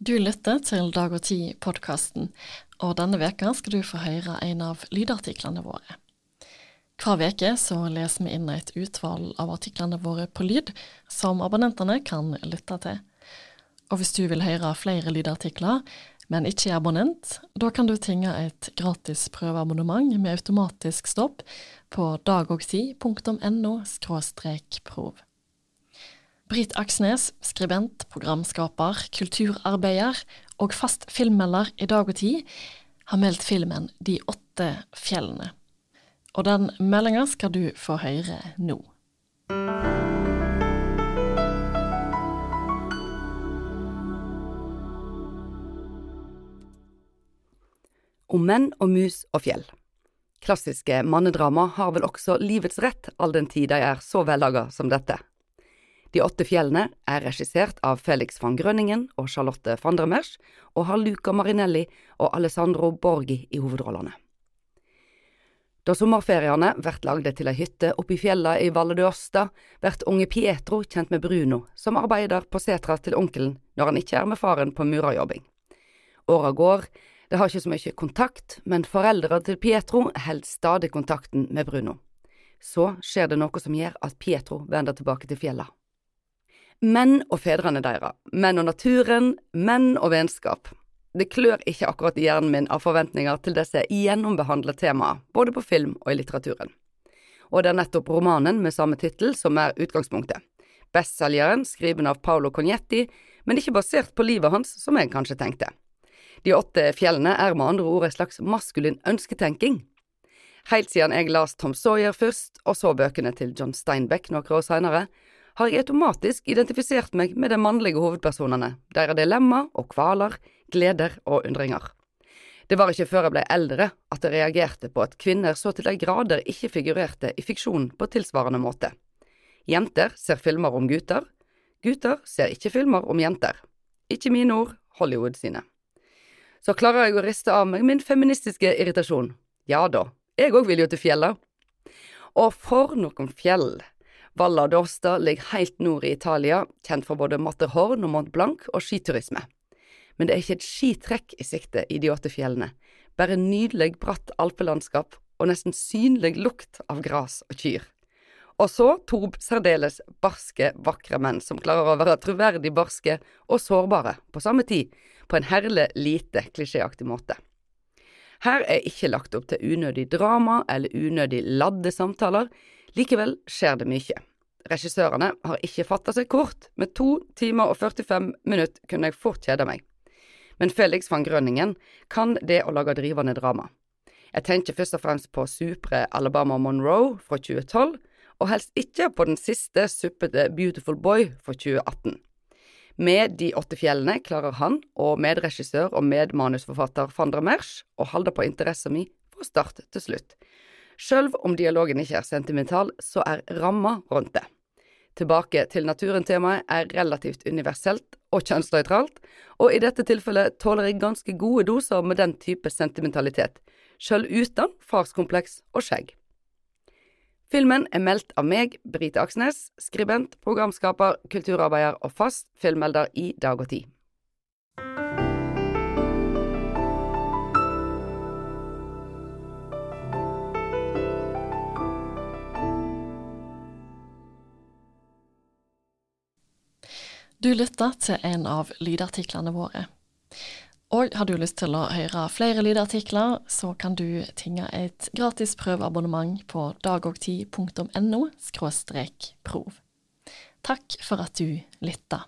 Du lytter til Dag og Tid-podkasten, og denne veka skal du få høre en av lydartiklene våre. Hver veke så leser vi inn et utvalg av artiklene våre på lyd, som abonnentene kan lytte til. Og hvis du vil høre flere lydartikler, men ikke er abonnent, da kan du tinge et gratis prøveabonnement med automatisk stopp på dagogtid.no prov. Britt Aksnes, skribent, programskaper, kulturarbeider og fast filmmelder i Dag og Tid, har meldt filmen De åtte fjellene. Og den meldinga skal du få høre nå. Om menn og mus og fjell. Klassiske mannedrama har vel også livets rett all den tid de er så vellaga som dette. De åtte fjellene er regissert av Felix van Grønningen og Charlotte van der Mersch, og har Luca Marinelli og Alessandro Borgi i hovedrollene. Da sommerferiene blir lagde til ei hytte oppe i fjella i Valle d'Osta, blir unge Pietro kjent med Bruno, som arbeider på setra til onkelen når han ikke er med faren på murerjobbing. Åra går, det har ikke så mye kontakt, men foreldrene til Pietro holder stadig kontakten med Bruno. Så skjer det noe som gjør at Pietro vender tilbake til fjella. Menn og fedrene deres, menn og naturen, menn og vennskap. Det klør ikke akkurat i hjernen min av forventninger til disse gjennombehandlede temaer, både på film og i litteraturen. Og det er nettopp romanen med samme tittel som er utgangspunktet. Bestselgeren, skriven av Paolo Cognetti, men ikke basert på livet hans, som jeg kanskje tenkte. De åtte fjellene er med andre ord en slags maskulin ønsketenking. Helt siden jeg las Tom Sawyer først, og så bøkene til John Steinbeck noen år seinere, har jeg automatisk identifisert meg med de mannlige hovedpersonene, deres dilemma og kvaler, gleder og undringer. Det var ikke før jeg ble eldre at jeg reagerte på at kvinner så til de grader ikke figurerte i fiksjon på tilsvarende måte. Jenter ser filmer om gutter, gutter ser ikke filmer om jenter. Ikke mine ord, Hollywood sine. Så klarer jeg å riste av meg min feministiske irritasjon. Ja da, jeg òg vil jo til fjellet. Og for noen fjell! Valla d'Orsta ligger helt nord i Italia, kjent for både Matterhorn og Mont Blanc og skiturisme. Men det er ikke et skitrekk i sikte i de åtte fjellene, bare nydelig bratt alpelandskap og nesten synlig lukt av gras og kyr. Og så to særdeles barske, vakre menn som klarer å være troverdig barske og sårbare på samme tid, på en herlig lite klisjéaktig måte. Her er ikke lagt opp til unødig drama eller unødig ladde samtaler, Likevel skjer det mye. Regissørene har ikke fatta seg kort, med to timer og 45 minutter kunne jeg fort kjeda meg. Men Felix van Grønningen kan det å lage drivende drama. Jeg tenker først og fremst på supre Alabama Monroe fra 2012, og helst ikke på den siste suppete Beautiful Boy fra 2018. Med De åtte fjellene klarer han og medregissør og medmanusforfatter Fandra Mersch å holde på interessen mi fra start til slutt, Sjøl om dialogen ikke er sentimental, så er ramma rundt det. Tilbake til naturen-temaet er relativt universelt og kjønnsnøytralt, og i dette tilfellet tåler jeg ganske gode doser med den type sentimentalitet, sjøl uten farskompleks og skjegg. Filmen er meldt av meg, Brite Aksnes, skribent, programskaper, kulturarbeider og fast filmmelder i Dag og Tid. Du lytter til en av lydartiklene våre. Og har du lyst til å høre flere lydartikler, så kan du tinge et gratis prøveabonnement på dagogtid.no prov. Takk for at du lytta.